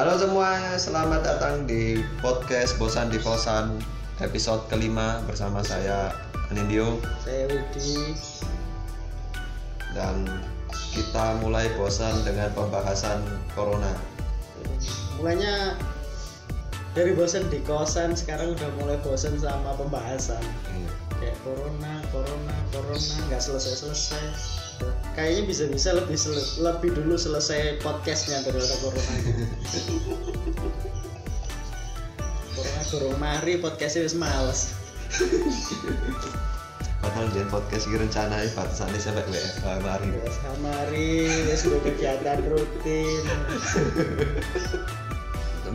Halo semuanya, selamat datang di podcast Bosan di Kosan episode kelima bersama saya Anindyo Saya Widi. dan kita mulai bosan dengan pembahasan corona. Mulanya dari bosan di kosan sekarang udah mulai bosan sama pembahasan Iya. kayak corona, corona, corona nggak selesai selesai. Kayaknya bisa-bisa lebih lebih dulu selesai podcastnya daripada corona. corona durung mari podcastnya wis males. Padahal dia podcast ini rencana batasannya sampai WFH mari wis duwe kegiatan rutin.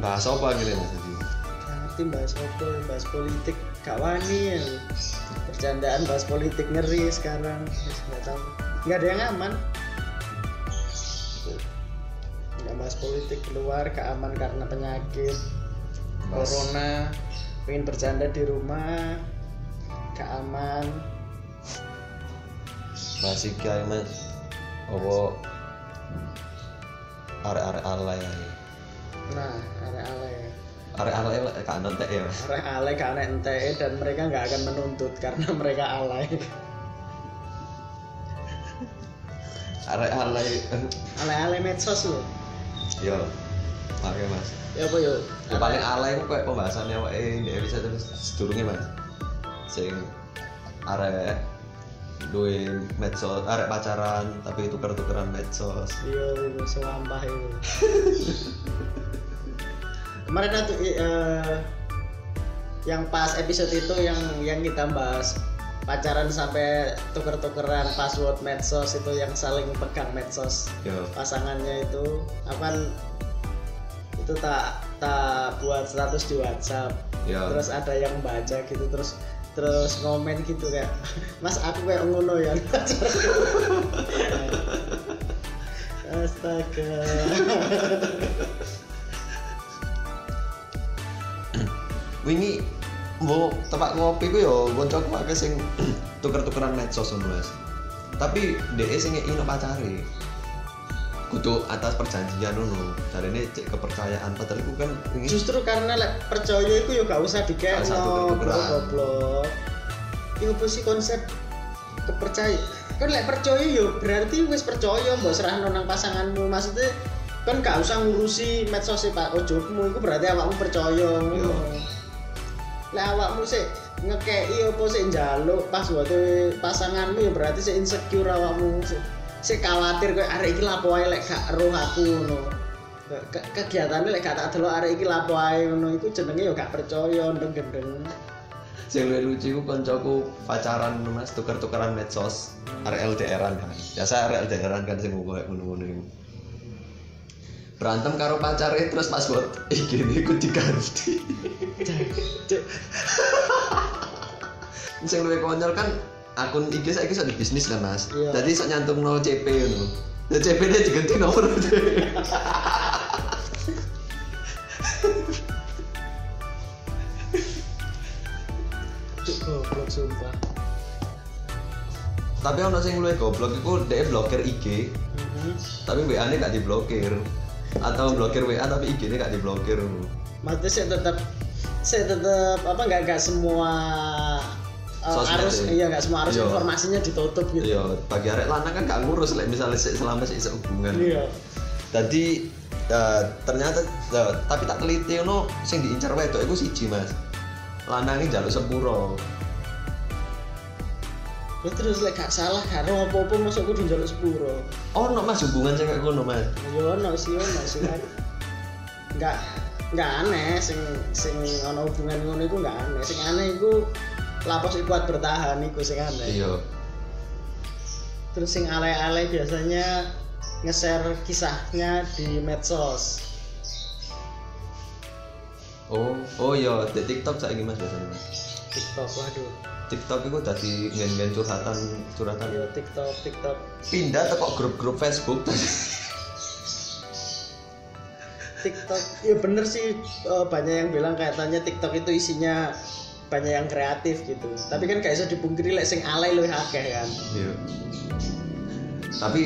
Bahas apa gitu mas? Ngerti bahas apa, bahas politik gak wani ya. Bercandaan bahas politik ngeri sekarang. Nggak tahu. Nggak ada yang aman. Nggak bahas politik keluar gak aman karena penyakit Bahas- corona. Pengen bercanda di rumah gak aman. Bahas iki ae mas. Apa arek-arek alay ae. Nah, arek alay ya. Arek alay kan nontek ya. Arek alay ada ente dan mereka nggak akan menuntut karena mereka alay. Arek alay. Alay-alay medsos loh. Yo. Oke mas. Ya apa yo? Ya paling alay itu kayak pembahasannya wae di episode terus sedurunge Mas. Sing arek duwe medsos, arek pacaran tapi tuker-tukeran medsos. Iya, itu selampah itu. Kemarin tuh eh, yang pas episode itu yang yang kita bahas pacaran sampai tuker-tukeran password medsos itu yang saling pegang medsos. Yo. pasangannya itu apa itu tak tak buat status di WhatsApp. Yo. terus ada yang baca gitu terus terus ngomen gitu kayak mas aku kayak ngono ya. Astaga. Wingi mau tempat ngopi ku yo kancaku akeh sing tuker-tukeran medsos ngono Mas. Tapi dhek sing ngeki pacare. Kudu atas perjanjian ngono. Jarene cek kepercayaan padahal iku kan wingi justru karena lek percaya itu ya gak usah dikek Gak usah tuker-tukeran. goblok apa sih konsep kepercayaan kan lek percaya ya berarti wis percaya mbok serahno nang pasanganmu maksudnya kan gak usah ngurusi medsos pak ojokmu itu berarti awakmu percaya ngono lek awakmu sih ngekei apa sih njaluk pas waktu pasanganmu ya berarti sih insecure awakmu sih sih khawatir kayak arek iki lapo ae lek gak roh aku ngono Ke- ke- kegiatannya lek gak tak delok arek iki lapo ae ngono iku jenenge ya gak percaya ndeng-ndeng sing luwih lucu iku kancaku pacaran ngono, Mas tuker-tukeran medsos arek LDRan kan. Biasa arek LDRan kan sing kayak ngono-ngono iku. Berantem karo pacare terus password IG iku diganti. Cuk, sing luwih konyol kan akun IG saiki iso di bisnis kan Mas. Iya. Jadi iso nyantumno CP ngono. Ya CP dia diganti nomor goblok sumpah Tapi ono sing luwih goblok iku dhek blokir IG, Mhm. tapi WA-ne gak diblokir. Atau blokir WA tapi IG-ne gak diblokir. Maksudnya saya tetap saya tetap apa nggak nggak semua uh, Sosmed arus ya? iya nggak semua arus Iya. informasinya ditutup gitu. Iya, bagi arek lanang kan gak ngurus lek misalnya selama sik hubungan. Iya. Tadi eh, ternyata eh, tapi tak teliti ono sing diincar wedok iku siji, Mas. Lanange njaluk sepuro. Terus lek gak salah karo apa-apa masuk kudu njaluk sepuro. Ono Mas hubungan sing kayak ngono, Mas. Ya ono sih ono sih kan. Enggak enggak aneh sing sing ono hubungan ngono iku enggak aneh. Sing aneh iku lapos kuat bertahan iku sing aneh. Iya. Terus sing alay-alay biasanya nge-share kisahnya di medsos. Oh, oh iya, di TikTok saiki Mas biasanya, Mas. TikTok, waduh. TikTok itu tadi ngen-ngen curhatan curhatan Ayo TikTok, TikTok. pindah ke kok grup-grup Facebook TikTok, ya bener sih eh, banyak yang bilang kayaknya TikTok itu isinya banyak yang kreatif gitu. Tapi kan gak bisa dipungkiri lek sing alay luwih akeh kan. Iya. Tapi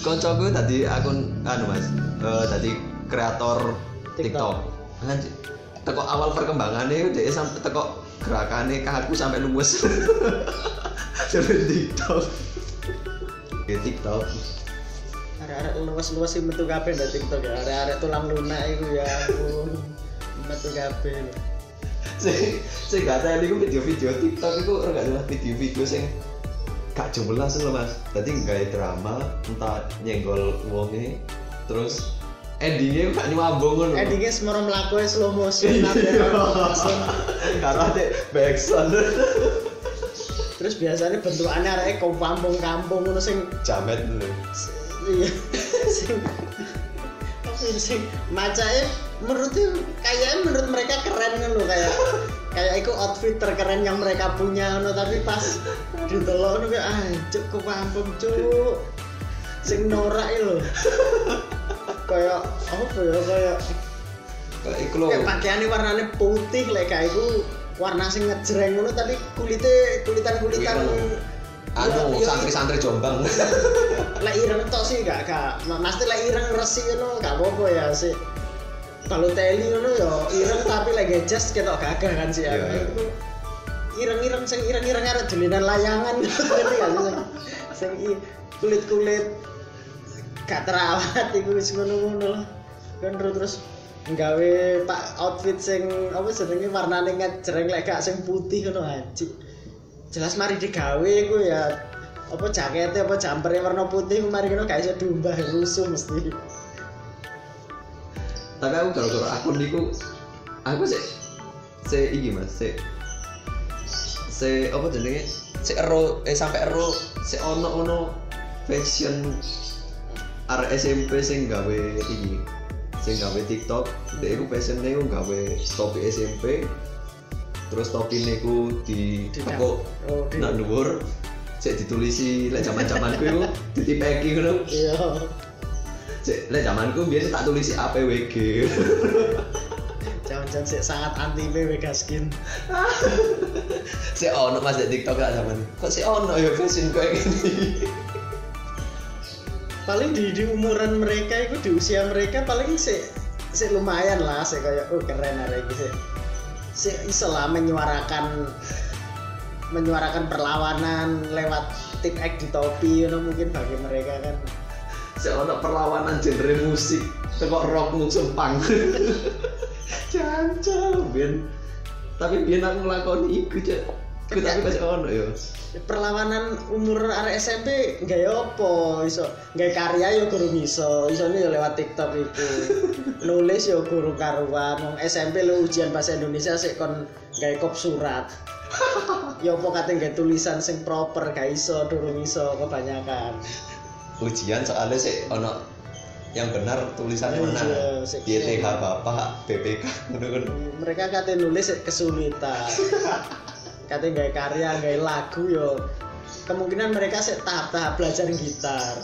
koncoku tadi akun anu Mas, eh, tadi kreator TikTok. TikTok. Teko awal perkembangannya dia sampai teko gerakannya kaku sampai lumes. Jadi TikTok. Ya TikTok. Arek-arek luas-luas sih metu kabeh ndek TikTok ya. Arek-arek tulang lunak iku ya ampun. Metu kabeh. Sing sing gak niku video-video TikTok itu ora gak video-video sing gak jelas lho Mas. Dadi gawe drama entah nyenggol wonge terus endingnya gak nyambung ngono. Endingnya semua melakukan slow motion Iya. langsung. Karena ada backsound Terus biasanya bentukannya arek kau kampung-kampung ngono sing jamet dulu. iya sing ya, sing macanya menurutnya kayaknya menurut mereka keren kan loh kayak kayak itu outfit terkeren yang mereka punya no tapi pas ditolong no kayak ah cuk ke kampung cuk sing norak itu loh kayak apa ya kayak Kayak iku lho. putih kayak kayak itu warna sing ngejreng ngono tapi kulitnya kulitan kulitan Anu santri-santri Jombang. lek ireng tok sih gak gak. Mesti lek ireng resi ngono gak apa-apa ya sih kalau teli ngono ya ireng tapi lagi jas ketok gagah kan sih Iya, iya. Iku ireng-ireng sing ireng-ireng arek dolinan layangan. Ngerti gak sih sing- kulit-kulit gak terawat iku wis ngono-ngono lah. Kan terus terus nggawe pak outfit sing apa jenenge warnane ngejreng lek gak sing putih ngono anjir jelas mari digawe iku ya. Apa jaketnya apa jumpernya warna putih kemarin kena gak iso diumbah rusuh mesti. Tapi aku gara-gara akun niku aku sih se iki Mas, se se apa jenenge? Se ero eh sampai ero se ono ono fashion arek SMP sing gawe iki sing gawe TikTok dia iku fashionnya iku gawe topi SMP terus topi niku di tekuk oh, nak dhuwur sik ditulisi lek zaman-zamanku iku ditipeki ngono iya Cek, lek zamanku biasa tak tulisi APWG. jangan-jangan sih sangat anti PW gaskin si ono mas di TikTok lah zaman. Kok si ono ya fashion kayak gini. Paling di, di umuran mereka itu di usia mereka paling sih sih lumayan lah sih kayak oh keren ada gitu sih iso lah menyuarakan menyuarakan perlawanan lewat tip ek di topi you know, mungkin bagi mereka kan Si ono perlawanan genre musik. Tekok rock musuh punk. Jancel, Ben. Tapi biar aku ngelakoni iku cek. Iku tapi kasih ono ya. perlawanan umur arek SMP nggak ya apa iso nggak karya yo guru iso iso yo lewat TikTok itu nulis yo guru karuan wong SMP lu ujian bahasa Indonesia sik kon nggak kop surat. Yo apa kate nggak tulisan sing proper gak iso durung iso kebanyakan. Ujian soalnya sih ono yang benar tulisannya Iya, mana? sik- YTH Bapak, BPK, mereka kate nulis kesulitan kate nggak karya nggak lagu yo. Kemungkinan mereka sik tahap-tahap belajar gitar.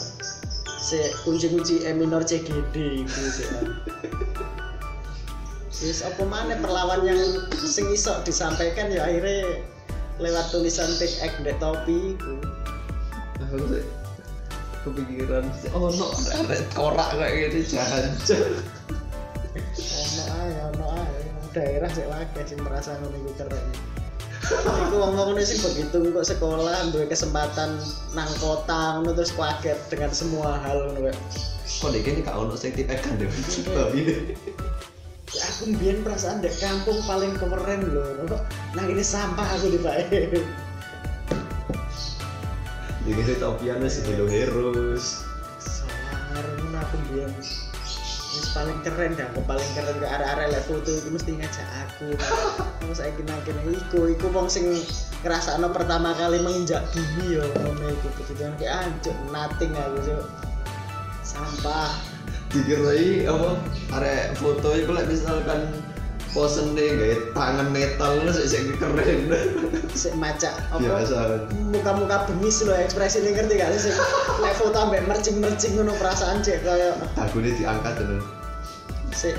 Sik kunci-kunci E minor C G D iku sik. Wis apa mana perlawan yang sing iso disampaikan ya akhirnya lewat tulisan take ek dek topi aku sih kepikiran sih, oh no ada korak kayak gini jancel Ono ae, ono ae. Daerah sik wae sing merasa ngono iku keren. Iku wong-wong ngene sing begitu kok sekolah duwe kesempatan nang kota ngono terus kaget dengan semua hal ngono kok deh gini gak ono sing tip kan deh babi deh Ya, aku mbiyen perasaan dek kampung paling keren lho. Kok nang ini sampah aku di bae. jadi ini topiannya Hero Heroes Sangar aku mbiyen. Paling keren dah, paling keren ke arah-arah lek foto itu mesti ngajak aku. Aku saiki nang kene iku, iku wong sing ngrasakno pertama kali menginjak bumi yo ngono iku begitu kayak anjuk nating aku cuk. Sampah. dikirai apa arek foto itu like misalkan posen deh gaya tangan metal lu sih sih keren Sik maca apa? biasa Muka-muka bengis lho ekspresi ini ngerti gak sih? Sing Lek foto ambek mercing-mercing ngono perasaan cek kayak aku ini diangkat dulu sik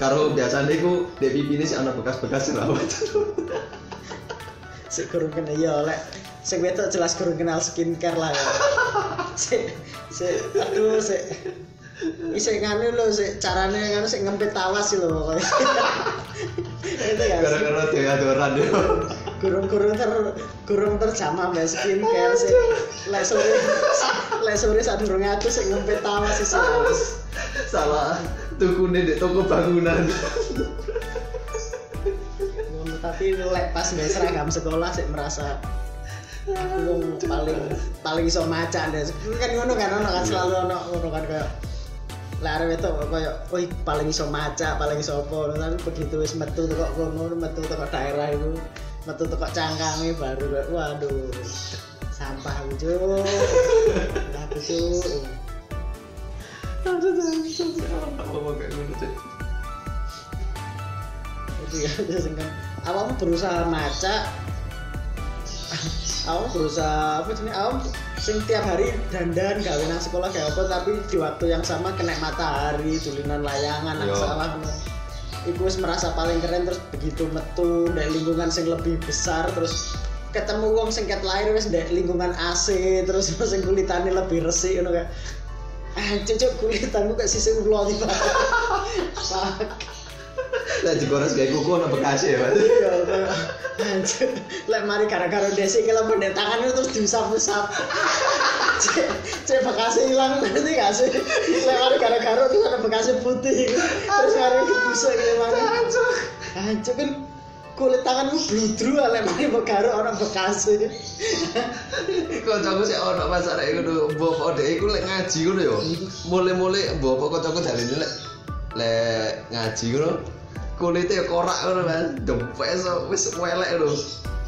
karo biasanya di pipi ini sih ada bekas-bekas jerawat sik kurang kenal ya lek sing wedok jelas kurang kenal skincare lah ya. Sik sik aduh sik Isik nganu lho, sik carane nganu sik ngempet tawas sih lho pokoknya. Itu ya. gara-gara deodoran ya Gurung-gurung ter gurung terjamah mbak skincare sih. Lek sore lek sore sadurunge aku sik ngempet tawas sih. salah tukune di toko bangunan tapi lek pas seragam sekolah sih merasa wong paling paling iso maca deh. Kan ngono kan ono kan selalu ono ngono kan kayak lah arep itu kayak wih paling iso maca, paling iso apa. Tapi begitu wis metu kok ngono, metu teko daerah itu, metu teko cangkange baru waduh. Sampah aku. Aku, Cuk. Awakmu berusaha maca awakmu berusaha apa jenis awakmu sing tiap hari dandan gawe nang sekolah kayak apa tapi di waktu yang sama kena matahari tulinan layangan nang ngono iku wis merasa paling keren terus begitu metu dari lingkungan sing lebih besar terus ketemu wong sing ket lahir wis ndek lingkungan AC terus sing kulitane lebih resik ngono kayak cocok kulitanmu kayak sisi ulo tiba fuck lah digores kayak kuku ono bekas ya mas Iya, anjir. Lek mari gara-gara desi kalau pendek tangan itu terus diusap-usap. Cek, bekasnya hilang nanti gak sih? Lek mari gara-gara terus ada bekasnya putih. Terus mari dibusuk gitu mari. Anjir kan kulit tanganmu bludru lek mari bekaro orang bekasnya. Kocokku sih ono pasar iku lho, bapak dhek iku lek ngaji ngono ya. Mulai-mulai bapak kocokku jarine lek lek ngaji ngono. Kulitnya ya korak ngono kan. Dempes wis welek lho.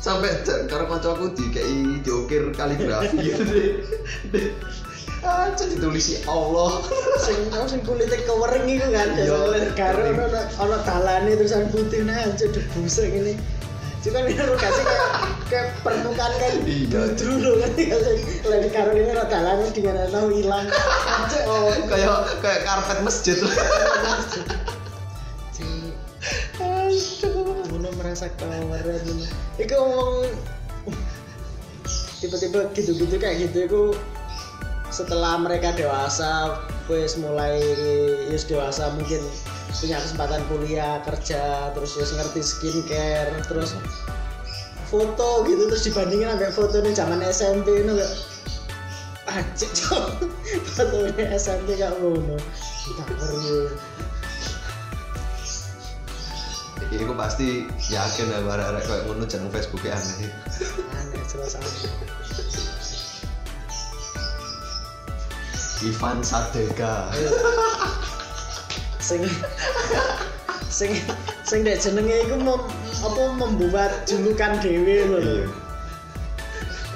Sampai karo kocokku dikei diukir kaligrafi Ah, jadi ditulisi Allah. Sing tau sing kulitnya kewering itu kan. Iya, karo ono ono talane terusan putih nah anjir debusek ini. Cuma ini lu kasih kayak kayak permukaan kan bludru loh kan kasih lagi karo ini ono talane dengan tahu hilang. Anjir oh. kayak kayak karpet masjid. Ngono merasa ngono. Iku ngomong tiba-tiba gitu-gitu kayak gitu iku setelah mereka dewasa wis mulai wis dewasa mungkin punya kesempatan kuliah kerja terus wis ngerti skincare terus foto gitu terus dibandingin sampai foto ini zaman SMP itu gak anjir cok. Fotonya SMP gak ngono. Kita perlu. Iki aku pasti yakin ya barek-barek kayak ngono jeneng Facebook aneh. aneh jelas aneh Ivan Sadega. sing sing sing dek jenenge iku mem, apa membuat julukan dhewe lho lho.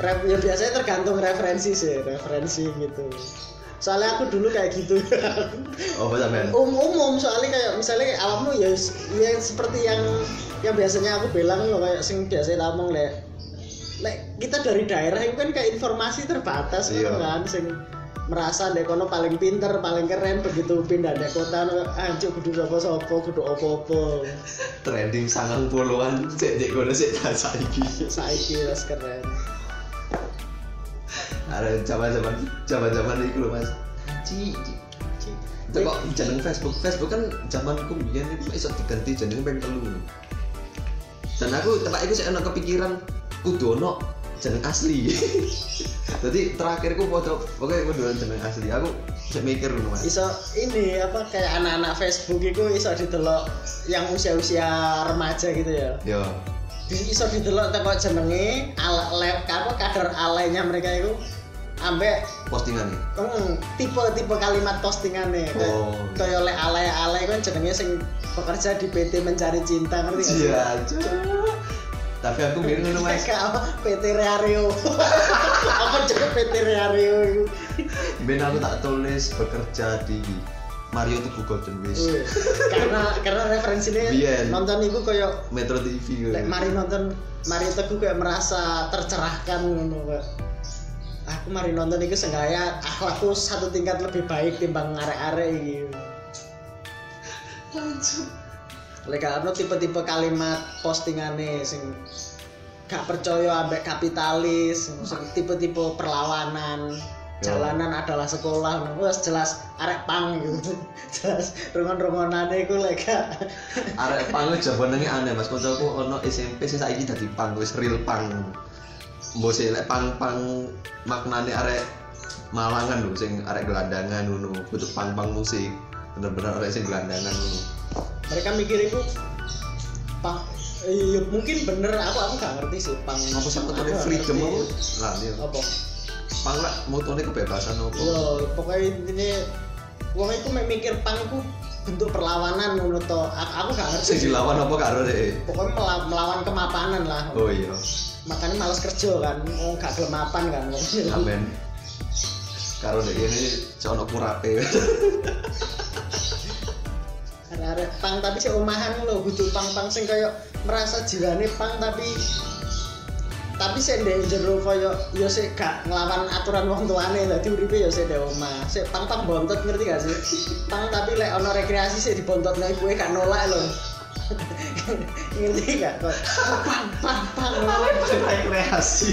Ref, ya biasanya tergantung referensi sih, referensi gitu. Soalnya aku dulu kayak gitu. Oh, sampean? um, umum soalnya kayak misalnya awakmu ya, ya seperti yang yang biasanya aku bilang loh kayak sing biasa tak omong lek lek kita dari daerah itu kan kayak informasi terbatas Iya. kan sing merasa dek kono paling pinter paling keren begitu pindah dek kota anjuk kudu sapa sapa kudu opo-opo Trending sangang puluhan cek dek kono sik tak saiki. saiki wis keren Ada zaman-zaman zaman-zaman iku lho Mas. Ci, ci. Itu kok jeneng Facebook. Facebook kan zamanku biyen itu iso diganti jeneng ping telu. Dan aku tempat sik ono kepikiran kudu ono jeneng asli. Jadi terakhirku foto pokoknya kudu ono jeneng asli. Aku sik mikir ngono Mas. iso ini apa kayak anak-anak Facebook itu iso didelok yang usia-usia remaja gitu ya Yo. Di- iso didelok teko jenenge ala le- apa kadar alainya mereka itu ambek postingan nih. Hmm, tipe-tipe kalimat postingannya kayak Oh. kayak oleh alay-alay kan jenenge sing bekerja di PT mencari cinta ngerti? Iya. Tapi aku mikir ngono Mas. PT Reario. apa juga PT Reario? Ben aku tak tulis bekerja di Mario Tugu Golden Wish. Karena karena referensinya Biyen. nonton itu kayak Metro TV lek mari nonton Mario Teguh kayak merasa tercerahkan ngono. Aku mari nonton itu sengaja akhlakku satu tingkat lebih baik timbang arek-arek iki. Lek karena tipe-tipe kalimat postingane sing gak percaya ambek kapitalis, tipe-tipe perlawanan. jalanan adalah sekolah wes jelas arek pang gitu. Jelas rongon-rongonane iku lek gak. Arek pang itu jawabannya aneh mas. Kancaku ono SMP sih saiki dadi pang wis real pang. Mbok sih lek pang pang maknane arek Malangan lho sing arek gelandangan ngono. Kudu pang pang musik. Bener-bener arek sing gelandangan ngono mereka mikir itu pang iya mungkin bener aku aku gak ngerti sih pang apa sih gak freedom apa? Lah dia apa? Pang lah motone kebebasan apa? Yo pokoknya intinya wong itu mikir pang itu bentuk perlawanan to. Aku, aku gak ngerti sing dilawan apa karo deh pokoknya mela- melawan kemapanan lah. Oh iya. Makanya males kerja kan oh gak gelem mapan kan. Amen. Karo deh ini sono kurape arek pang tapi si omahan lho kudu pang-pang sing kaya merasa jiwane pang tapi tapi sik ndek jero kaya ya sik gak nglawan aturan wong tuane dadi uripe ya sik ndek omah. Sik pang-pang bontot ngerti gak sih? Pang tapi lek ana rekreasi sik dibontotno ibuke gak nolak lho. Ngerti gak kok? Pang pang pang. Rekreasi?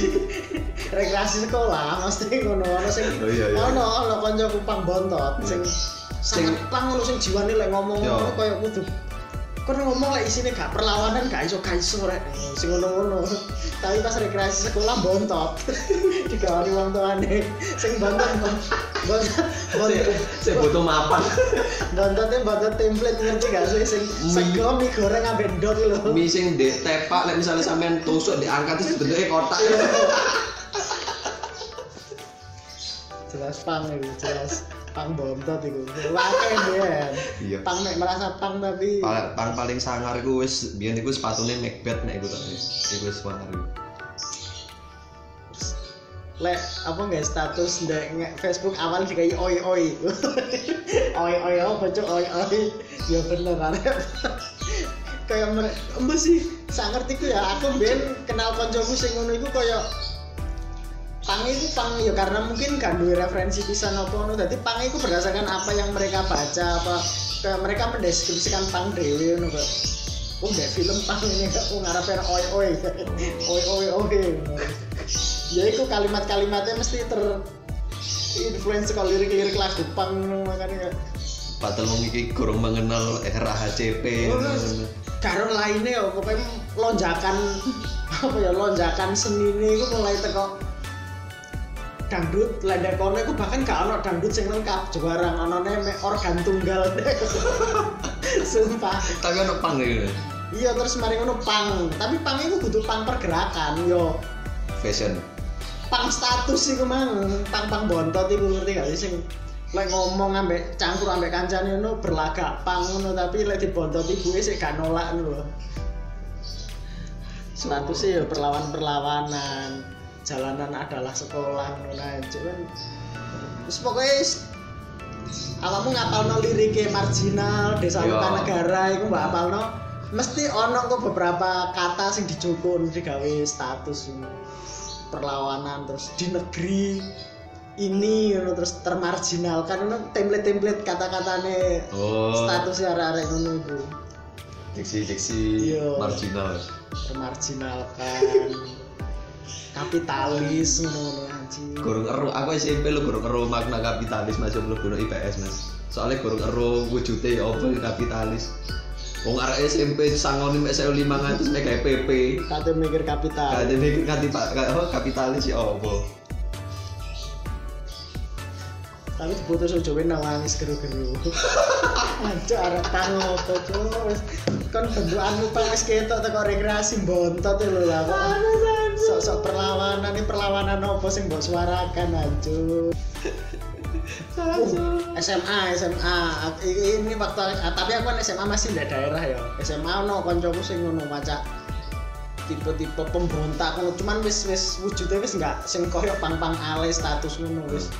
Rekreasi sekolah mesti ngono ono sing Oh, iya, iya. ono ono kancaku pang bontot sing Sing- sangat pang ngono sing jiwane lek ngomong ngono koyo kudu. Kon ngomong lek isine gak perlawanan gak iso gak iso rek. Sing ngono-ngono. Tapi pas rekreasi sekolah bontot digawani wong tuane. Sing bontot bontot bontot saya butuh mapan. Bontotnya bontot template ngerti gak sih? Sing sego mie goreng ambek ndok lho. Mie sing dek tepak lek misalnya sampean tusuk diangkat terus bentuknya kotak. Jelas pang itu jelas pang bontot itu wakil dia Iya. pang mek merasa pang tapi paling paling, paling sangar iku wis biyen iku sepatune Macbeth nek iku tak iku wis sangar iku. lek apa nggak status ndek Facebook awal dikai oi oi oi oi apa cok oi oi ya bener arep kayak embe sih sak ngerti ku ya. Aku ben kenal koncoku sing ngono iku kaya pang itu pang ya karena mungkin gak duwe referensi pisan apa ngono. Dadi pang itu berdasarkan apa yang mereka baca apa mereka mendeskripsikan pang dhewe ngono kok oh nggak film pang ini kok oh ngarepe oi oi. Oi oi oi. Ya itu kalimat-kalimatnya mesti ter influence kalau lirik-lirik lagu pang makanya kayak Padahal wong iki kurang mengenal era HCP. Oh, karo lainnya ya pokoknya lonjakan apa ya lonjakan seni ini mulai teko dangdut lendek kono itu bahkan gak ono dangdut sing lengkap. Juarang ono mek organ tunggal sumpah. Tapi ono pang gitu. iya terus mari ngono pang. Tapi pang itu butuh pang pergerakan yo. Fashion. pang status iku mang. Pang pang bontot iku ngerti gak sih? Sing lek ngomong ambek campur ambek kancane ngono berlagak pang ngono tapi lek dibontot ibuke sik gak nolak ngono lho. Statusnya ya perlawan-perlawanan jalanan adalah sekolah ngono aja kan terus pokoknya awakmu ngapalno liriknya marginal desa Iya. luka negara iku mbak apalno mesti ono kok beberapa kata sing dijukun digawe status perlawanan terus di negeri ini ngono terus termarginalkan ngono template-template kata-katane Oh. statusnya arek-arek ngono iku Diksi-diksi Iya. marginal. termarginalkan kapitalis ngono anjing Gurung ero aku SMP lu gurung ero makna kapitalis masih belum gurung IPS Mas. Soalnya gurung ero wujude ya apa kapitalis. Wong arek SMP sangoni mek 1500 mek gawe PP. kate mikir kapital ada mikir apa kapitalis ya apa? tapi diputus ojo nang nangis geru-geru aja arek tang opo cuk wis kon bentukanmu pang wis ketok teko rekreasi bontot lho lah kok sok-sok perlawanan ini perlawanan opo sing mbok suarakan anjur SMA SMA I- ini waktu ah, tapi aku kan SMA masih di daerah ya. SMA no koncoku sing ngono maca. Tipe-tipe pemberontak ngono. Cuman wis wis wujudnya wis enggak sing koyo pang-pang ale status ngono wis.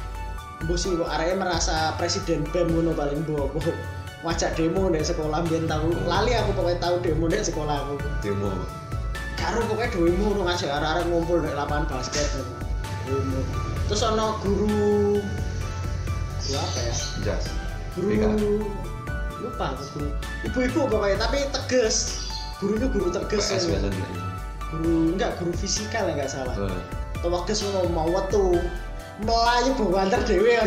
Mbok sing kok areke merasa presiden BEM ngono paling mbok wajak demo di sekolah biyen tahu lali aku pokoknya tahu demo di sekolah aku. Demo. Karo pokoknya demo ngono ngajak arek-arek ngumpul di lapangan basket demo terus ono guru guru apa ya Jas. guru BK. lupa aku guru ibu-ibu pokoknya tapi tegas gurunya guru tegas PS ya. biasanya. guru enggak guru fisika lah enggak salah Oh. tegas ngono mau wetu melayu bawanter dhewe.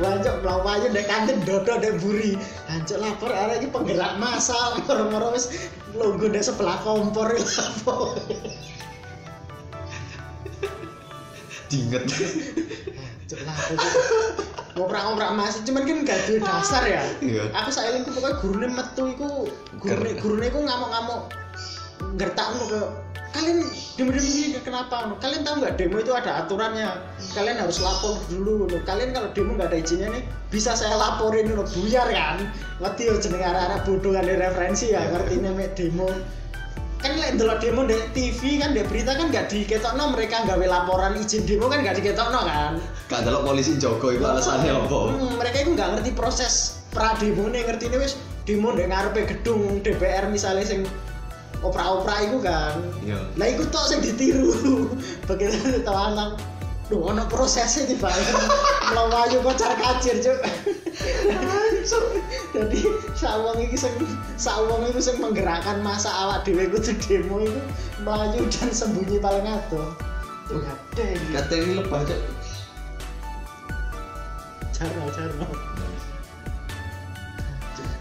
Wancuk melayu ndek kantin dodo ndek buri. Hancuk lapor arek iki penggerak massa moro-moro wis lungguh ndek sebelah kompor iki lapor. Dinget. Hancuk lapor. Ngoprak-ngoprak masih cuman kan gak duwe dasar ya. Iya. Aku saelingku pokoknya gurune metu iku gurune gurune iku ngamuk-ngamuk gertakno ke kalian demo demo ini kenapa kalian tahu nggak demo itu ada aturannya kalian harus lapor dulu no. kalian kalau demo nggak ada izinnya nih bisa saya laporin no. buyar kan ngerti yo jeneng arah-arah bodoh kan referensi ya ngerti mek demo kan lek ndelok demo di TV kan di berita kan nggak diketokno mereka nggawe laporan izin demo kan nggak diketokno kan Gak delok polisi Joko itu alasannya apa? Hmm, mereka itu nggak ngerti proses pra demo nih ngerti ini wis demo di ngarepe gedung DPR misalnya sing opera-opera itu kan. Iya. lah itu tok sing ditiru. Begitu ditawanan Duh, ono prosesnya di bawah melawayu kocar kacir cuk. Jadi sawang iki sing sawang itu sing menggerakkan masa awak dhewe kudu demo itu melayu dan sembunyi paling adoh. Ada ini Kata ini lebah cok. jarno jarno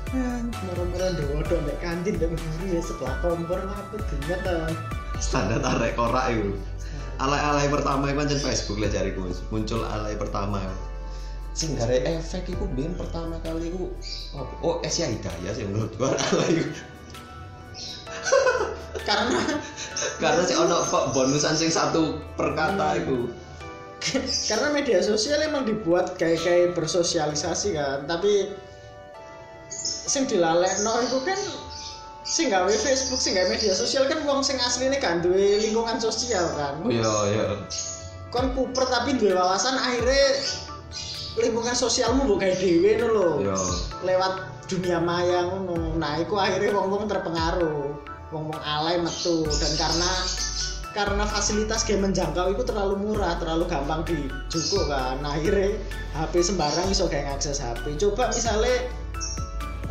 Moro-moro ndodo nek kantin dan buri ya sebelah kompor ngapa dinget ta. Standar arek korak itu. Alay-alay pertama itu kan Facebook lah cariku Mas. Muncul alay pertama. Sing gare efek iku biyen pertama kali iku apa? Oh, Asia Hidayah sih menurut gua alay iku. Karena Karena sih ono kok bonusan sing satu per kata iku. karena media sosial emang dibuat kayak kayak bersosialisasi kan, tapi sing dilalekno itu kan sing gawe Facebook, sing gawe media sosial kan wong sing asline kan duwe lingkungan sosial kan. Iya iya. Kon kuper tapi duwe wawasan akhirnya lingkungan sosialmu mbok gawe dhewe ngono lho. Iya. lewat dunia maya ngono. Nah, iku akhirnya wong-wong terpengaruh. Wong-wong alay metu dan karena karena fasilitas game menjangkau itu terlalu murah, terlalu gampang dijuku kan. Nah, akhirnya HP sembarang iso kayak ngakses HP. Coba misalnya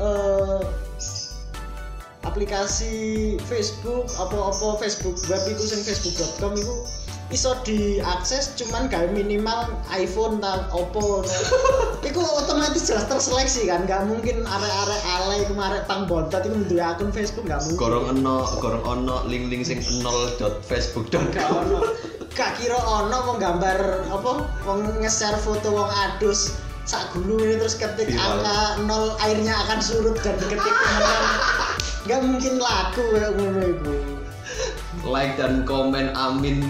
eh aplikasi Facebook apa-apa Facebook web itu sing facebook.com itu iso diakses cuman gak minimal iPhone tak Oppo. Itu otomatis jelas terseleksi kan gak mungkin arek-arek alay kemarin pang bontot itu duwe akun Facebook gak mungkin. Gorong ono, gorong ono link-link sing nol.facebook.com. gak ono. Gak kira ono mau gambar apa mau nge-share foto wong adus sak gulu ini terus ketik Viral. angka nol airnya akan surut dan diketik temenan gak mungkin laku kayak ngono iku Like dan komen amin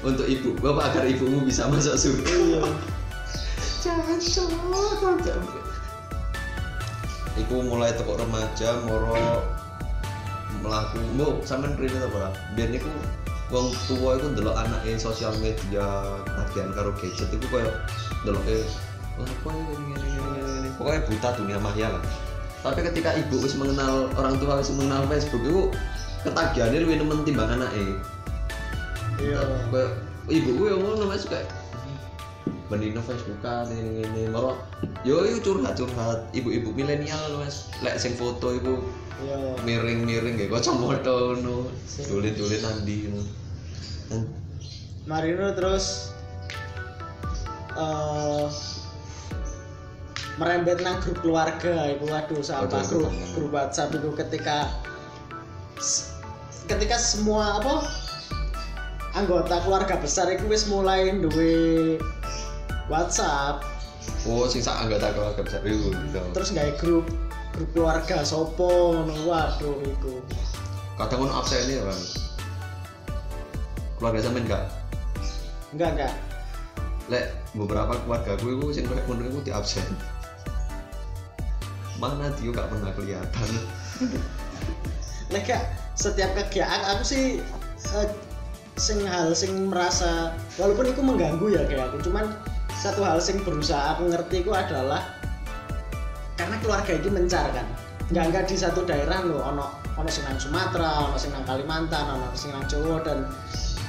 untuk ibu bapak agar ibumu bisa masuk surga. iya Iku mulai toko remaja moro melaku mau sampean rene ta ora? Biyen iku wong tua iku ndelok anake sosial media bagian karo gadget iku koyo ndeloke "Lah, apa ini ini ini ini ini? Pokoknya buta dunia maya lah. Tapi ketika ibu wis mengenal orang tua wis mengenal Facebook iku ketagihannya lebih nemen timbang anake. iya. Kayak ibu gue yang ngono mas kayak Benino Facebookan ini ini moro yo itu curhat curhat ibu-ibu milenial loh, mas. Lek sing foto ibu iya. miring miring kayak kacamata no tulit nandi no. Marino terus eh merembet nang grup keluarga. Itu waduh itu grup grup WhatsApp itu ketika ketika semua apa anggota keluarga besar itu wis mulai duwe WhatsApp. Oh sing sak anggota keluarga besar itu gitu. terus nggak grup grup keluarga sopo ngono waduh itu kadang absen ya kan keluarga sampean enggak? Enggak enggak. Lek beberapa keluarga gue gue sing kayak ngono iku di absen mana dia gak pernah kelihatan? Nek gak setiap kegiatan aku sih eh, sing hal sing merasa walaupun itu mengganggu ya kayak aku cuman satu hal sing berusaha aku ngerti itu adalah karena keluarga ini mencar kan. Nggak nggak di satu daerah loh ono ono sing nang Sumatera ono sing Kalimantan ono sing nang Jawa dan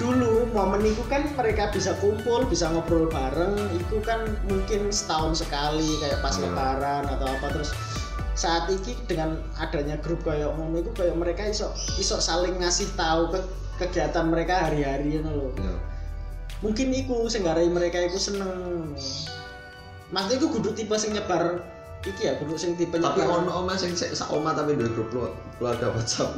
dulu momen itu kan mereka bisa kumpul bisa ngobrol bareng itu kan mungkin setahun sekali kayak pas Iya. lebaran atau apa terus saat ini dengan adanya grup kayak ngono itu kayak mereka iso iso saling ngasih tahu ke kegiatan mereka hari-hari ngono loh Ya. mungkin iku sing garai mereka iku seneng maksudnya iku kudu tipe sing nyebar iki ya kudu sing tipe tapi nyebar ono oma sing sak oma tapi duwe grup kelu- keluarga WhatsApp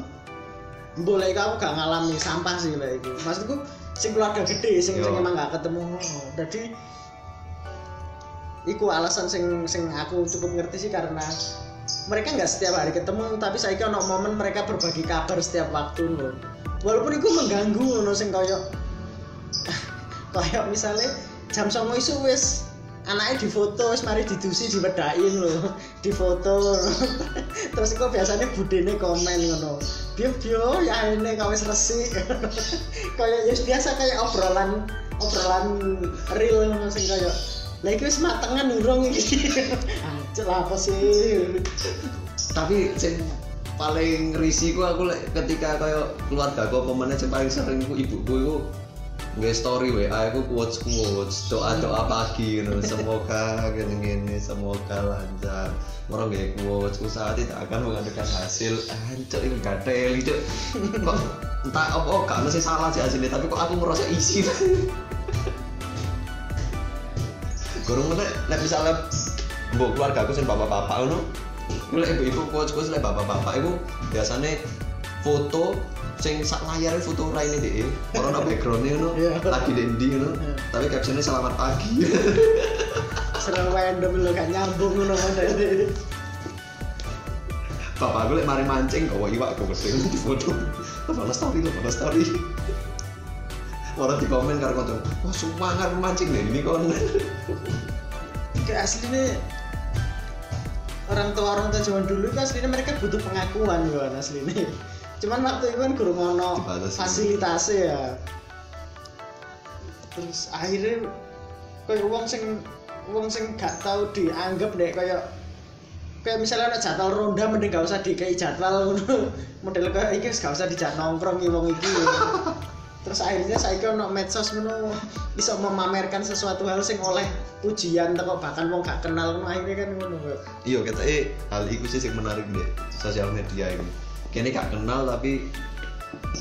boleh kau gak ngalami sampah sih lah itu maksudku sing keluarga gede sing Yo. sing emang gak ketemu. Jadi iku alasan sing sing aku cukup ngerti sih karena mereka nggak setiap hari ketemu tapi saya ono momen mereka berbagi kabar setiap waktu loh walaupun itu mengganggu loh sing koyo koyo misalnya jam songo isu wis anaknya difoto mari didusi diwedain loh difoto. Terus kok biasanya budene komen ngono. Bio bio ya ini kau wis resik. Kayak ya biasa kayak obrolan obrolan real sing kayak lah iki wis matengan urung iki. Ancel apa sih? Tapi sing paling risih ku aku ketika kaya keluarga aku sing paling sering ku ibuku iku nge story WA aku quotes quotes doa doa pagi gitu semoga gini gini semoga lancar. Orang gak quotes usaha tidak akan mengadakan hasil. Ancok itu gak teli cok kok entah apa gak mesti salah sih hasilnya tapi kok aku merasa isi. Gurung mana, nek misalnya mbok keluarga aku sing bapak-bapak ngono. Iku lek ibu-ibu quotes-quotes lek bapak-bapak iku biasane foto sing sak layar foto raine dhek. Ora ono background ngono. Iya. Lagi di ndi ngono. Iya. Tapi captionnya selamat pagi. serang random lo gak nyambung ngono model Bapak aku lek mari mancing gawa iwak aku mesti di foto. Mana story lo, mana story. Orang di komen karo kanca, wah semangat mancing deh ini kon. kayak aslinya orang tua orang tua zaman dulu kan aslinya mereka butuh pengakuan ya aslinya cuman waktu itu kan guru ngono Dibatasi. fasilitasnya ya terus akhirnya kayak uang sing uang sing gak tahu dianggap deh kayak kayak misalnya ada jadwal ronda mending gak usah dikai jadwal model kayak iki wis gak usah dijak nongkrong iki wong iki terus akhirnya saya ono medsos ngono bisa memamerkan sesuatu hal sing oleh pujian teko bahkan wong gak kenal ngono akhirnya kan ngono kok. Iya, kita hal itu sih yang menarik deh sosial media ini. Kini gak kenal tapi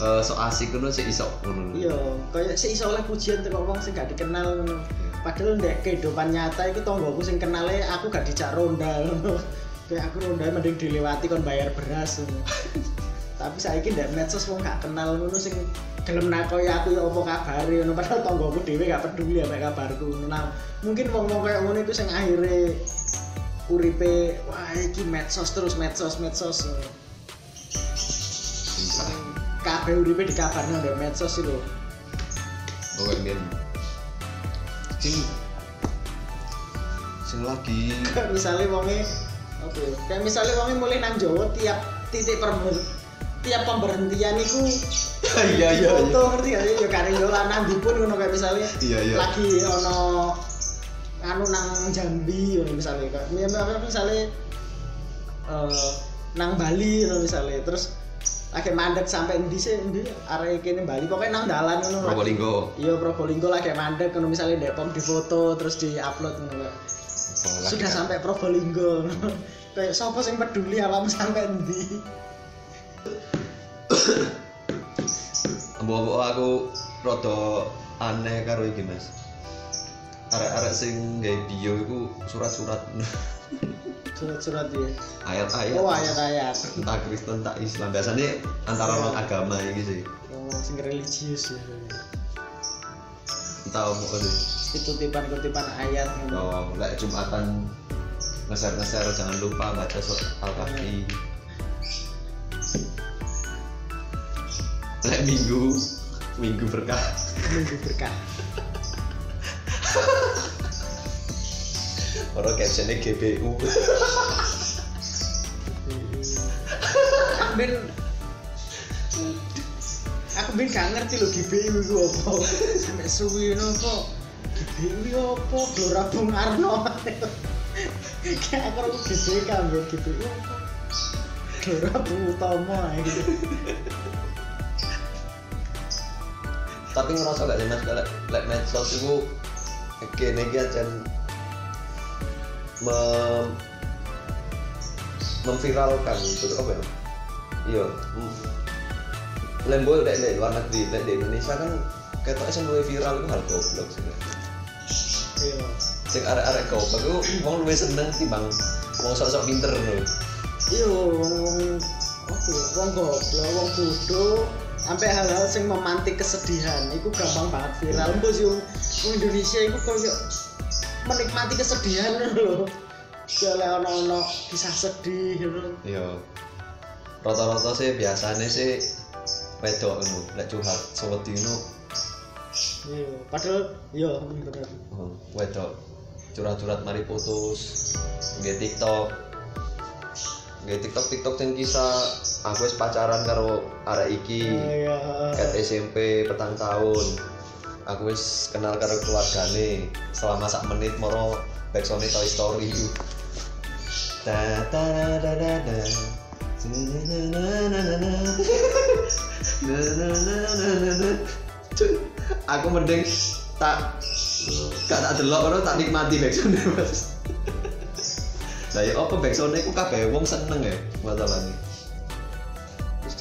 eh, so asik ngono sih iso. Ngono. iya kayak sih iso oleh pujian teko wong sing gak dikenal ngono. Padahal ndek kehidupan nyata itu tonggoku sing kenale aku gak dijak ronda ngono. Kayak aku ronda mending dilewati kon bayar beras ngono. Tapi saiki ndek medsos wong gak kenal ngono sing gelem nakoi aku ya apa kabare ngono. Padahal tonggoku dhewe gak peduli ambek kabarku. Nah mungkin wong-wong kayak ngono itu sing akhirnya uripe wah iki medsos terus medsos medsos. ngono. Kabeh uripe dikabarno ndek medsos itu Oke, Min. Sing sing lagi misalnya wonge oke kayak misalnya wonge mulai nang Jawa tiap titik perber tiap pemberhentian itu iya iya foto iya. ngerti gak sih ya kareng yo lah nang ndi pun ngono kayak misalnya Iya iya. lagi ono anu nang Jambi ngono misalnya kayak mi- mi- misalnya eh, nang Bali ngono misalnya terus lagi mandek sampai endi sih endi? Arek kene Bali. Pokoknya nang dalan ngono Probolinggo. iya Probolinggo lagi mandek ngono misalnya ndek pom difoto terus diupload ngono kayak Oh, lagi sudah kan. sampai Probolinggo kayak siapa sing peduli awam sampai endi? Mbok aku rada aneh karo iki, Mas. Arek-arek sing gawe bio iku surat-surat surat-surat ya ayat-ayat. oh ayat-ayat Entah Kristen, entah Islam. Biasanya antara orang agama iki sih. oh sing religius ya Entah apa sih. kutipan-kutipan ayat ngono. Oh, lek Jumatan ngeser-ngeser jangan lupa baca surat Al-Kahfi. Lek Minggu, Minggu berkah. minggu berkah Orang captionnya GBU. aku ben aku ben gak ngerti lho GBU itu apa. Sampai suwi nopo GBU itu apa? Gelora Bung Karno kayak aku aku GBK mbak GBU apa? Gelora Bung Utomo gitu Tapi ngerasa gak sih mas kalau lek medsos itu? Iki aja mem memviralkan gitu apa ya? Iya. mm. Lembo lek lek luar negeri, lek di Indonesia kan ketok sing luwih viral iku hal goblok sih iya sing arek-arek goblok iku wong luwih seneng timbang wong sok-sok pinter lho iya wong ya wong goblok wong bodoh sampai hal-hal yang memantik kesedihan itu gampang banget viral mbok sih wong Indonesia itu kayak menikmati kesedihan loh Soalnya ono-ono kisah sedih gitu. iya. Rata-rata sih biasanya sih wedok ngono lek curhat sewedi ngono Iya, padahal iya bener. oh, wedok. Curhat-curhat mari putus. Nggih TikTok. Nggih TikTok TikTok sing kisah. Aku wis pacaran karo arek iki. Iya. kat SMP petang tahun aku wis kenal karo keluargane selama sak menit moro backsone Toy Story da da da na. da aku mending tak gak tak delok ora tak nikmati backsone Mas. Lah ya apa backsone aku kabeh wong seneng ya masalahnya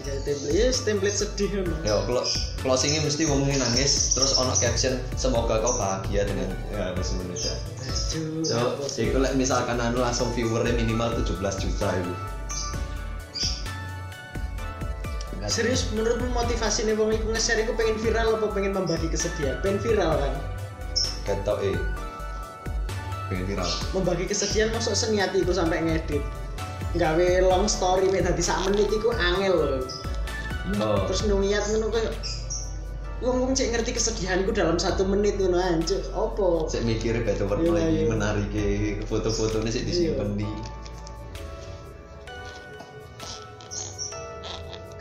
digawe template, ya template sedih kan. Ya, kalau closingnya mesti ini nangis, terus ono caption semoga kau bahagia dengan ya bahasa Indonesia. So, apa sih? itu like, misalkan anu langsung viewernya minimal 17 juta itu. Serius menurutmu motivasi nih wong iku nge-share iku pengen viral apa pengen membagi kesedihan? Pengen viral kan? Ketok eh. Pengen viral. Membagi kesedihan masuk seniat iku sampai ngedit. Gawe long story mek dadi sak menit iku angel loh. Oh, Terus niat ngono kayak wong wong cek ngerti kesedihanku dalam satu menit ngono anjir. Opo? saya mikirnya better Iya, warna lagi iya. menarik ke foto-fotonya sih disimpan di.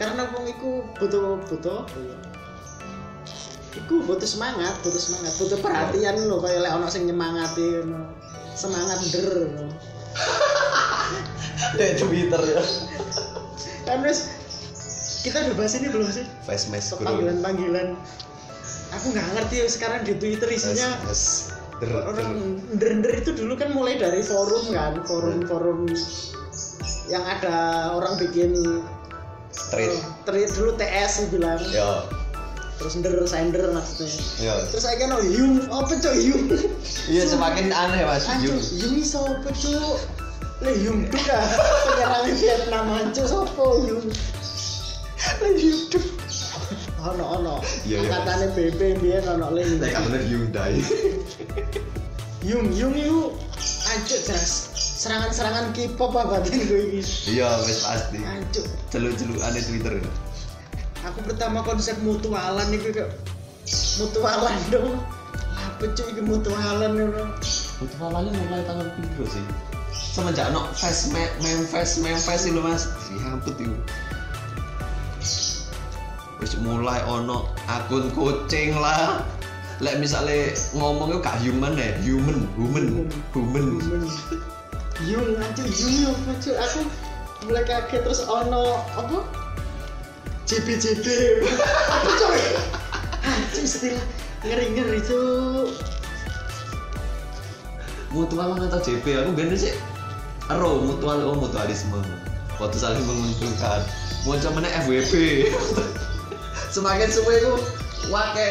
karena wong iku butuh butuh ya? Iku butuh semangat, butuh semangat, butuh perhatian loh kayak lek ono sing nyemangati ngono. Semangat der ngono. Dek Twitter ya. Kan wis kita udah bahas ini belum sih? Face mask. Panggilan-panggilan. Aku nggak ngerti ya sekarang di Twitter isinya der der. orang der-der itu dulu kan mulai dari forum kan, forum-forum yang ada orang bikin Treat. eh, tweet dulu TS bilang Ya, terus nder sender maksudnya ya. terus saya kan oh yung apa cok yung Iya semakin aneh mas. Yuk. yung iso apa cok le yung tuh kan penyerang Vietnam anjir sopo yung le yung tuh ono ono Iya, iya. katanya BB biar ono le Nek bener Hyundai. yung yung itu anjir jelas serangan-serangan K-pop apa batin gue ini Iya, wis pasti. anjir Celuk-celuk aneh Twitter. aku pertama konsep mutualan itu kayak mutualan dong apa cuy ini mutualan dong Mutualannya mulai tahun piro sih? Semenjak no face me mem face mem face itu mas, dihamput itu. Wis mulai ono akun kucing lah. Lek misalnya ngomong itu gak human ya, human, human, human. Anjir yung apa cuy aku mulai kaget terus ono apa JB JB apa cuy anjir istilah ngeri ngeri tuh Mutualan atau JP aku gini sih. Ero mutual oh mutualisme. Waktu saling menguntungkan. Muncul mana FWB. Semakin semua itu wake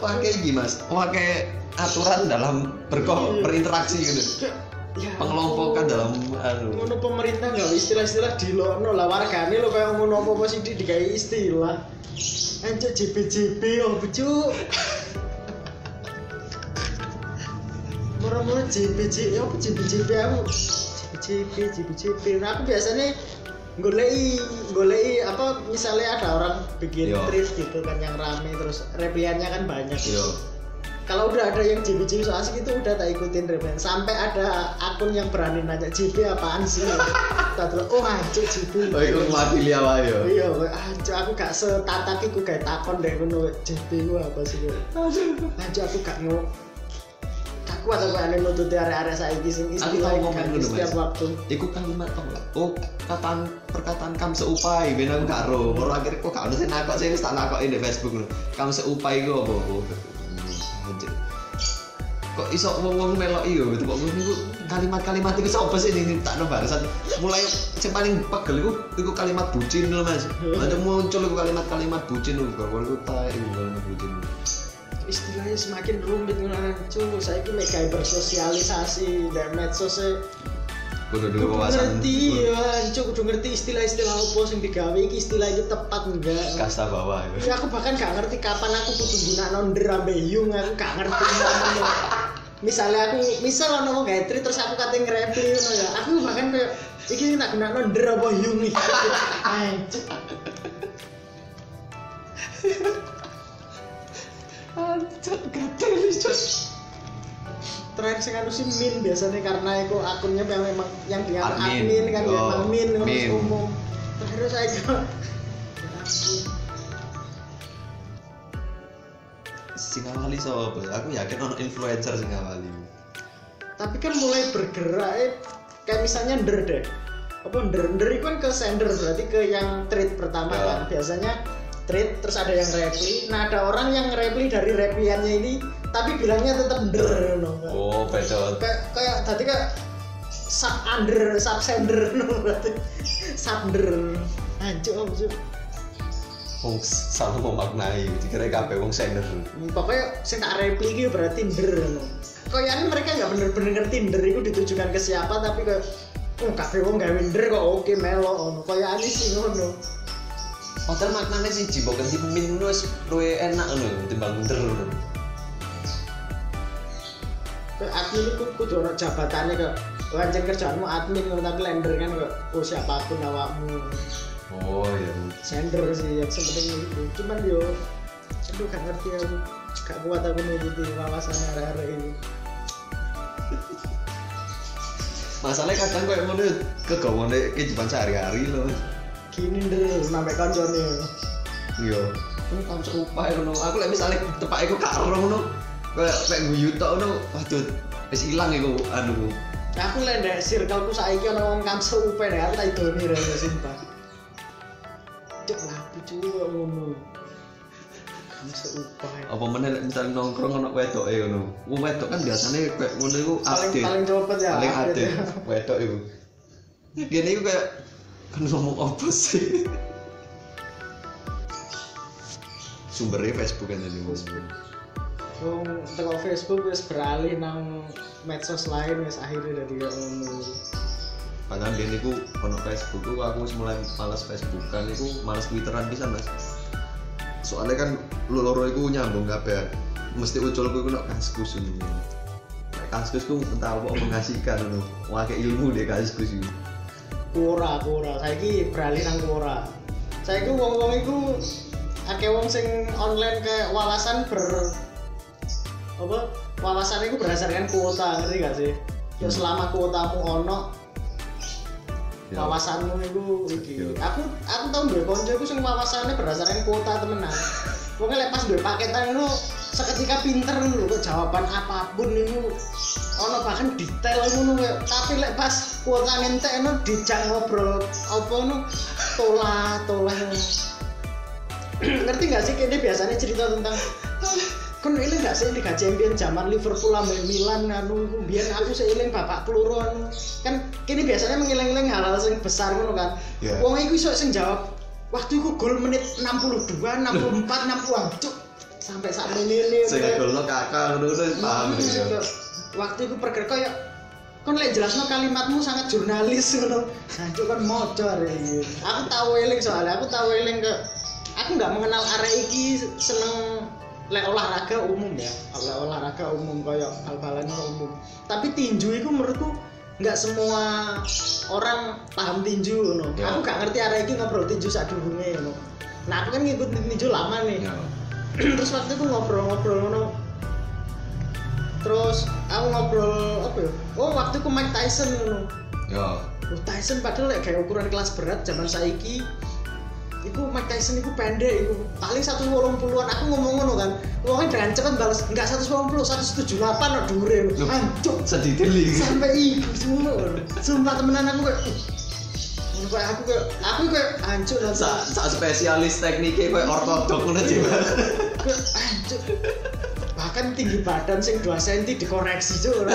wake gimana? Wake aturan dalam berko Iya. berinteraksi gitu. ya Pengelompokan dalam anu. ngono pemerintah nggak istilah-istilah di lono lah wargane lo kayak ngono apa apa sih di dikai istilah JB JB oh becu murah-murah JB JB apa JB aku JB JB JB nah aku biasanya golei golei apa misalnya ada orang bikin Yo. tweet gitu kan yang rame terus repliannya kan banyak. Yo. kalau udah ada yang JB JB so asik itu udah tak ikutin replian. Sampai ada akun yang berani nanya JB apaan sih? Tak terus oh anjir JB Oh, itu mewakili apa ya? iya anjir aku gak setatak iku kayak takon deh ngono JB ku apa sih? Anjir aku gak gak kuat aku nututi area-area saiki sing istilah tahu ngomong ganti setiap waktu Iku kalimat tau gak? Oh, kataan perkataan kam seupai, ben aku gak ro. Baru akhirnya kok gak ada sing nakok sih tak nakokin di Facebook lho. Kam seupai iku apa? Oh. Kok iso wong-wong melok iyo gitu kok niku kalimat-kalimat iku sapa sih ini tak barusan mulai sing paling pegel iku iku kalimat bucin lho Mas. Ada muncul iku kalimat-kalimat bucin lho kok iku tae iku bucin. Istilahnya semakin rumit cuk saiki mek gawe bersosialisasi dan medsos e kudu dulu wawasan ngerti ya cuk kudu ngerti istilah-istilah apa sing digawe iki istilah iki tepat enggak kasta bawah itu Ya aku bahkan gak ngerti kapan aku kudu gunakno nder ambe yung aku gak ngerti. Misalnya aku misal ono wong tweet terus aku kate nge-reply ngono ya. Aku bahkan kayak iki tak gunakno nder apa yung nih. Anjir. Anjir, gatel cok. Terakhir sing anu sih min biasanya karena itu akunnya yang memang yang dia Admin. admin, kan ya Oh, memang min min. umum. Terakhir saya Ya ampun. Sing awali sapa? Aku yakin ono influencer sing awali. tapi kan mulai bergerak eh, kayak misalnya nder deh apa nder nder itu kan ke sender berarti ke yang tweet pertama Ya. kan biasanya tweet terus ada yang reply nah ada orang yang reply dari replyannya ini tapi bilangnya tetap nder no. Oh, beda. kayak kayak tadi kayak sub under sub sender no, berarti sub anjir om Cuk. Wong salah memaknai, dikira kabeh wong sender. Hmm, pokoknya sing tak reply iki berarti nder no. Kayaknya mereka nggak bener-bener ngerti nder itu ditujukan ke siapa tapi kayak oh kabeh wong gawe nder kok oke melo ono. Kayaknya sih ngono. Padahal maknanya sih jibok ganti min wis luwe enak ngono timbang bener ngono. Admin itu kudu ono jabatannya kok. Wancen kerjaanmu admin ngono tapi lender kan kok oh siapa pun awakmu. Oh iya. Sender sih yang sepenting itu. Cuman yo aduh gak ngerti aku. Gak kuat aku nuruti wawasan arah-arah ini. Masalahnya kadang kayak ngono kegawane kehidupan sehari-hari loh. Gini nder sampai koncone. Iya. Ini kan serupa ya ngono. Aku lek misale tepak iku karo ngono. Kayak kayak guyu tok ngono. Waduh, wis ilang iku anu. Aku lek ndek circleku saiki ana wong kan seupe nek aku tak idoni ra sumpah. Cuk lapi cuy ngono. Apa meneh lek misale nongkrong ono wedoke ngono. Wong wedok kan biasanya kayak ngono iku Paling update. paling cepet ya. Paling update ya. wedok iku. Gini iku kayak kan ngomong apa sih? Sumbernya Facebook kan ini Facebook. Wong teko Facebook wis beralih nang medsos lain wis akhirnya dari kayak ngono. Padahal dia niku ono Facebook ku aku wis mulai malas Facebookan niku malas Twitteran pisan Mas. Soalnya kan lu loro iku nyambung kabeh. Mesti ucul ku iku nek kaskus ngono. Nek kaskus ku entah apa mengasihkan ngono. Wake ilmu deh kaskus iku. Quora, Quora. Saiki beralih nang Quora. Saiki wong-wong iku akeh wong sing online kayak wawasan ber apa wawasan itu berdasarkan kuota ngerti gak sih? Ya selama kuotamu ono wawasanmu itu iki. Aku aku tau duwe kanca iku sing wawasannya berdasarkan kuota temenan. Pokoknya lepas duwe paketan itu seketika pinter kok jawaban apa pun itu ono bahkan detail ngono kayak tapi lek pas kuota entek ono dijak ngobrol apa nu tolah tolah ngerti gak sih kini biasanya cerita tentang kan ini gak sih Liga Champion zaman Liverpool sampai Milan anu biar aku seiling bapak keluru anu. Kan kini biasanya mengiling-iling hal-hal sing besar ngono kan. Iya. wong iku iso sing jawab waktu itu gol menit 62 64 60 cuk sampai saat ini Sing ngegolno kakak ngono paham Iya, ya. Waktu itu perger kayak kon lek jelasno kalimatmu sangat jurnalis ngono Hancur kan moco arek iki. Aku tahu eling soalnya aku tahu eling ke aku nggak mengenal arek iki seneng lek olahraga umum ya. Lek olahraga umum kayak bal-balan umum. Tapi tinju itu menurutku nggak semua orang paham tinju ngono. Ya. Aku gak ngerti arek iki ngobrol tinju sak durunge ngono. Nah, aku kan ngikut tinju lama nih Ya. terus waktu itu ngobrol-ngobrol ngono terus aku ngobrol apa ya oh waktu itu Mike Tyson ngono Ya. oh, Tyson padahal lek kayak ukuran kelas berat zaman saiki Iku Mike Tyson iku pendek iku paling 180-an aku ngomong ngono kan ngomongnya dengan cepet balas enggak 180 178 no dure Loh. hancur Sedih iki. sampai iku semua sumpah temenan aku kayak. Ngono kayak aku kayak aku kayak hancur dan Sa, sa spesialis tekniknya kayak ortodok ngono jiwa. Anjir. Bahkan tinggi badan sing 2 cm dikoreksi cuy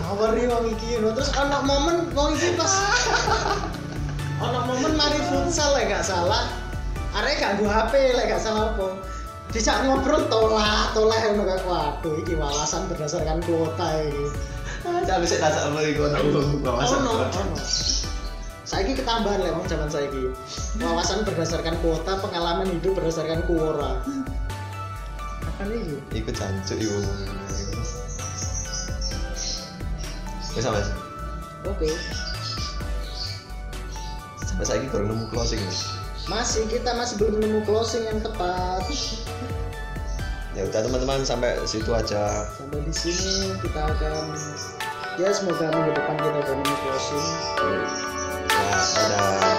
ngawur nih wong iki no. terus ana momen wong iki pas ana momen mari futsal lek gak salah. Arek gak nggo HP lek gak salah apa. Dijak ngobrol tolak tolak ngono kayak waduh iki wawasan berdasarkan kuota iki. Saya tak sama ana wong wawasan. ono. ono saiki ketambahan lek wong zaman saiki. Wawasan berdasarkan kuota pengalaman hidup berdasarkan kuora apa nih Iku jancuk iku. Wis Mas. oke Sampai saiki baru nemu closing. masih kita masih belum nemu closing yang tepat Ya udah teman-teman sampai situ aja. sampai di sini kita akan ya semoga minggu depan kita nemu closing Nah, dadah.